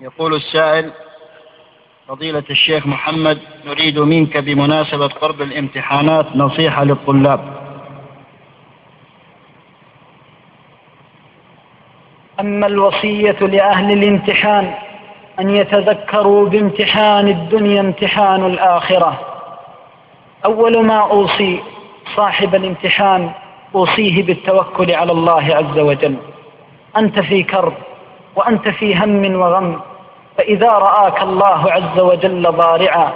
يقول السائل فضيلة الشيخ محمد نريد منك بمناسبة قرب الامتحانات نصيحة للطلاب. أما الوصية لأهل الامتحان أن يتذكروا بامتحان الدنيا امتحان الآخرة. أول ما أوصي صاحب الامتحان أوصيه بالتوكل على الله عز وجل. أنت في كرب. وأنت في هم وغم فإذا رآك الله عز وجل ضارعا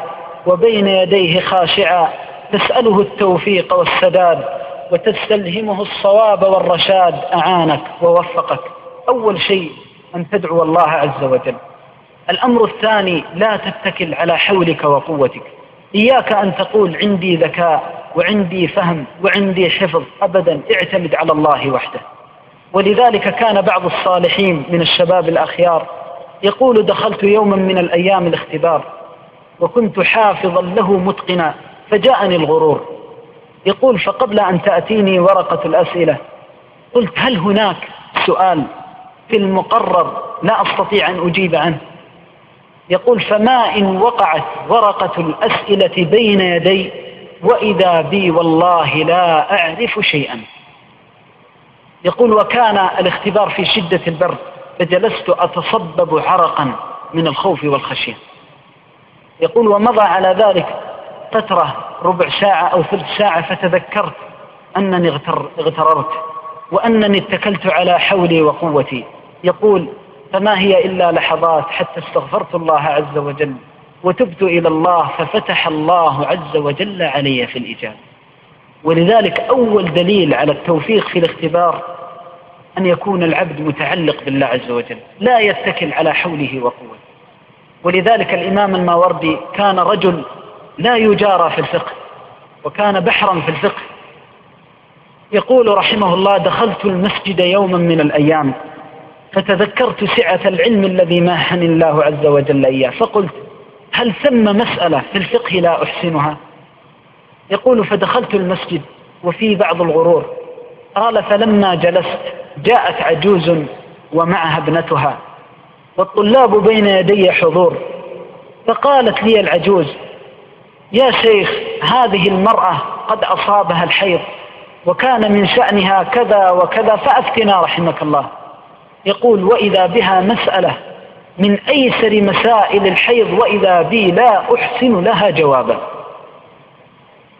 وبين يديه خاشعا تسأله التوفيق والسداد وتستلهمه الصواب والرشاد أعانك ووفقك. أول شيء أن تدعو الله عز وجل. الأمر الثاني لا تتكل على حولك وقوتك. إياك أن تقول عندي ذكاء وعندي فهم وعندي حفظ أبدا اعتمد على الله وحده. ولذلك كان بعض الصالحين من الشباب الأخيار يقول دخلت يوما من الأيام الاختبار وكنت حافظا له متقنا فجاءني الغرور. يقول فقبل أن تأتيني ورقة الأسئلة قلت هل هناك سؤال في المقرر لا أستطيع أن أجيب عنه؟ يقول فما إن وقعت ورقة الأسئلة بين يدي وإذا بي والله لا أعرف شيئا. يقول وكان الاختبار في شدة البرد فجلست أتصبب عرقا من الخوف والخشية. يقول ومضى على ذلك فترة ربع ساعة أو ثلث ساعة فتذكرت أنني اغتررت وأنني اتكلت على حولي وقوتي. يقول فما هي إلا لحظات حتى استغفرت الله عز وجل وتبت إلى الله ففتح الله عز وجل علي في الإجابة. ولذلك أول دليل على التوفيق في الاختبار أن يكون العبد متعلق بالله عز وجل لا يتكل على حوله وقوته. ولذلك الإمام الماوردي كان رجل لا يجارى في الفقه وكان بحرا في الفقه. يقول رحمه الله دخلت المسجد يوما من الأيام فتذكرت سعة العلم الذي ماحني الله عز وجل إياه فقلت هل ثم مسألة في الفقه لا أحسنها؟ يقول فدخلت المسجد وفي بعض الغرور. قال فلما جلست جاءت عجوز ومعها ابنتها والطلاب بين يدي حضور. فقالت لي العجوز يا شيخ هذه المرأة قد أصابها الحيض وكان من شأنها كذا وكذا فأفتنا رحمك الله. يقول وإذا بها مسألة من أيسر مسائل الحيض وإذا بي لا أحسن لها جوابا.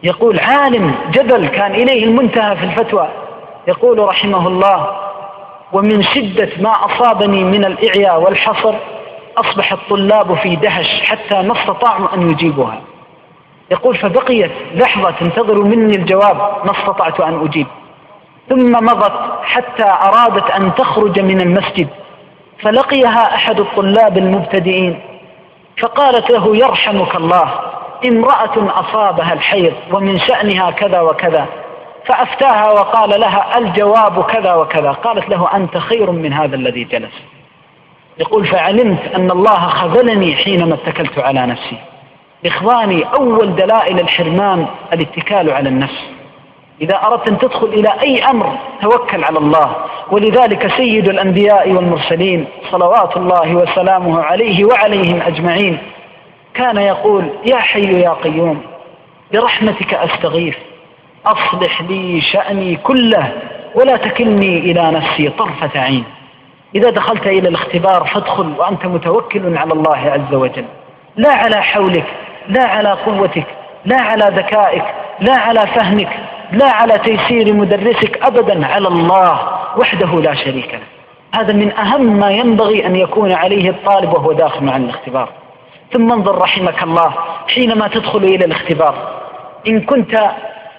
يقول عالم جبل كان إليه المنتهى في الفتوى. يقول رحمه الله ومن شدة ما أصابني من الإعياء والحصر أصبح الطلاب في دهش حتى ما استطاعوا أن يجيبوها. يقول فبقيت لحظة تنتظر مني الجواب ما استطعت أن أجيب. ثم مضت حتى أرادت أن تخرج من المسجد فلقيها أحد الطلاب المبتدئين فقالت له يرحمك الله امرأة أصابها الحيض ومن شأنها كذا وكذا فأفتاها وقال لها الجواب كذا وكذا قالت له أنت خير من هذا الذي جلس. يقول فعلمت أن الله خذلني حينما اتكلت على نفسي. إخواني أول دلائل الحرمان الاتكال على النفس. إذا أردت أن تدخل إلى أي أمر توكل على الله. ولذلك سيد الأنبياء والمرسلين صلوات الله وسلامه عليه وعليهم أجمعين. كان يقول يا حي يا قيوم برحمتك أستغيث أصلح لي شأني كله ولا تكلني إلى نفسي طرفة عين. إذا دخلت إلى الاختبار فادخل وأنت متوكل على الله عز وجل. لا على حولك لا على قوتك لا على ذكائك لا على فهمك لا على تيسير مدرسك أبدا على الله وحده لا شريك له. هذا من أهم ما ينبغي أن يكون عليه الطالب وهو داخل مع الاختبار. ثم انظر رحمك الله حينما تدخل إلى الاختبار. إن كنت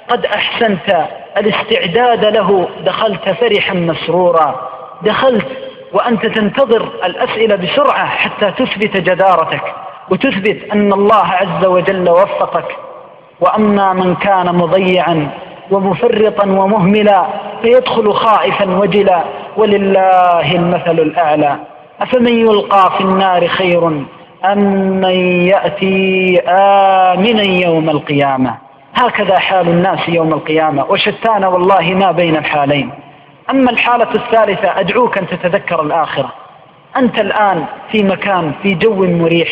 قد أحسنت الاستعداد له دخلت فرحا مسرورا. دخلت وأنت تنتظر الأسئلة بسرعة حتى تثبت جدارتك وتثبت أن الله عز وجل وفقك. وأما من كان مضيعا ومفرطا ومهملا فيدخل خائفا وجلا. ولله المثل الأعلى. أفمن يلقى في النار خير أم من يأتي آمنا يوم القيامة. هكذا حال الناس يوم القيامة. وشتان والله ما بين الحالين. أما الحالة الثالثة أدعوك أن تتذكر الآخرة. أنت الآن في مكان في جو مريح.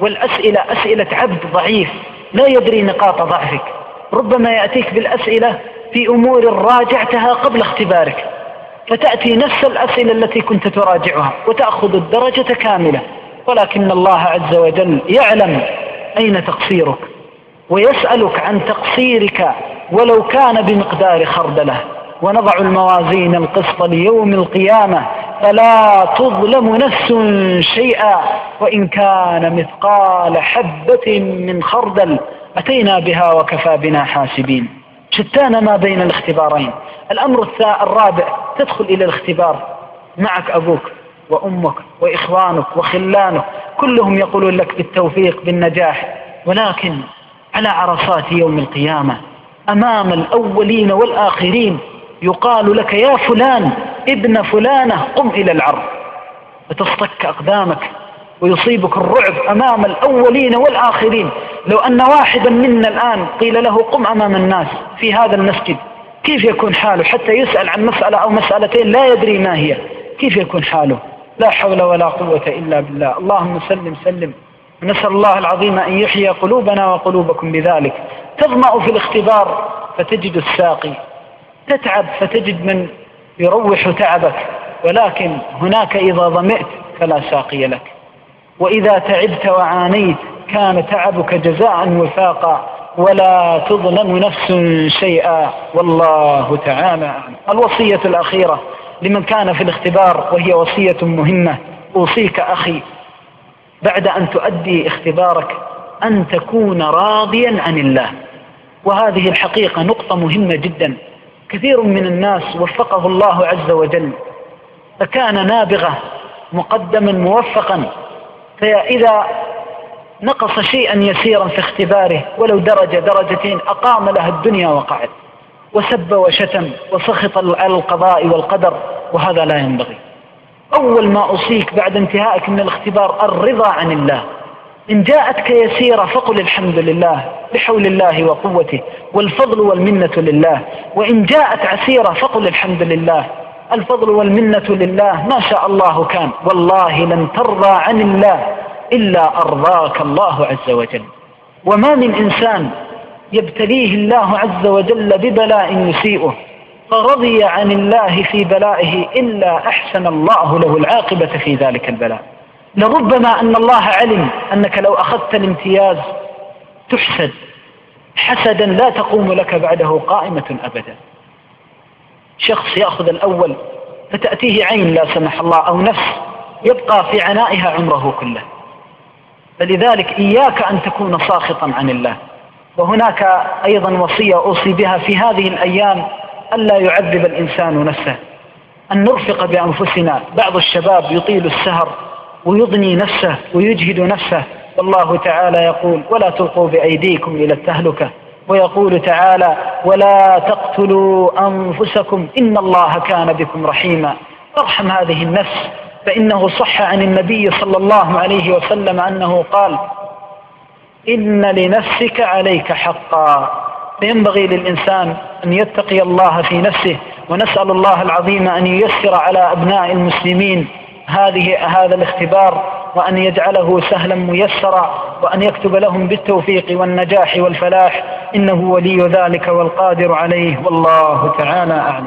والأسئلة أسئلة عبد ضعيف. لا يدري نقاط ضعفك. ربما يأتيك بالأسئلة في أمور راجعتها قبل اختبارك. فتأتي نفس الأسئلة التي كنت تراجعها وتأخذ الدرجة كاملة. ولكن الله عز وجل يعلم أين تقصيرك ويسألك عن تقصيرك ولو كان بمقدار خردلة. ونضع الموازين القسط ليوم القيامة. فلا تظلم نفس شيئا. وإن كان مثقال حبة من خردل أتينا بها وكفى بنا حاسبين. شتان ما بين الاختبارين. الأمر الرابع تدخل إلى الاختبار. معك أبوك. وأمك وإخوانك وخلانك كلهم يقولون لك بالتوفيق بالنجاح. ولكن على عرصات يوم القيامة أمام الأولين والآخرين يقال لك يا فلان ابن فلانة قم إلى العرض. فتصطك أقدامك ويصيبك الرعب أمام الأولين والآخرين. لو أن واحدا منا الآن قيل له قم أمام الناس في هذا المسجد كيف يكون حاله؟ حتى يسأل عن مسألة أو مسألتين لا يدري ما هي. كيف يكون حاله؟ لا حول ولا قوة إلا بالله. اللهم سلم سلم. ونسأل الله العظيم أن يحيي قلوبنا وقلوبكم بذلك. تظمأ في الاختبار فتجد الساقي. تتعب فتجد من يروح تعبك. ولكن هناك إذا ظمئت فلا ساقي لك. وإذا تعبت وعانيت كان تعبك جزاء وفاقا. ولا تظلم نفس شيئا. والله تعالى الوصية الأخيرة. لمن كان في الاختبار وهي وصية مهمة. أوصيك أخي بعد أن تؤدي اختبارك أن تكون راضيا عن الله. وهذه الحقيقة نقطة مهمة جدا. كثير من الناس وفقه الله عز وجل. فكان نابغة مقدما موفقا. فإذا نقص شيئا يسيرا في اختباره ولو درجة درجتين أقام لها الدنيا وقعد وسب وشتم وسخط على القضاء والقدر وهذا لا ينبغي. أول ما أوصيك بعد انتهائك من الاختبار الرضا عن الله. إن جاءتك يسيرة فقل الحمد لله بحول الله وقوته والفضل والمنة لله. وإن جاءت عسيرة فقل الحمد لله الفضل والمنة لله. ما شاء الله كان. والله لن ترضى عن الله إلا أرضاك الله عز وجل. وما من إنسان يبتليه الله عز وجل ببلاء يسيئه. فرضي عن الله في بلائه إلا أحسن الله له العاقبة في ذلك البلاء. لربما أن الله علم أنك لو أخذت الامتياز تحسد. حسدا لا تقوم لك بعده قائمة أبدا. شخص يأخذ الأول فتأتيه عين لا سمح الله أو نفس يبقى في عنائها عمره كله. فلذلك إياك أن تكون ساخطا عن الله. وهناك أيضا وصية أوصي بها في هذه الأيام ألا يعذب الإنسان نفسه أن نرفق بأنفسنا. بعض الشباب يطيل السهر ويضني نفسه ويجهد نفسه. والله تعالى يقول ولا تلقوا بأيديكم إلى التهلكة. ويقول تعالى ولا تقتلوا أنفسكم إن الله كان بكم رحيما. ارحم هذه النفس فإنه صح عن النبي صلى الله عليه وسلم أنه قال إن لنفسك عليك حقا. فينبغي للإنسان أن يتقي الله في نفسه ونسأل الله العظيم أن ييسر على أبناء المسلمين هذه هذا الاختبار وأن يجعله سهلا ميسرا وأن يكتب لهم بالتوفيق والنجاح والفلاح. إنه ولي ذلك والقادر عليه. والله تعالى أعلم.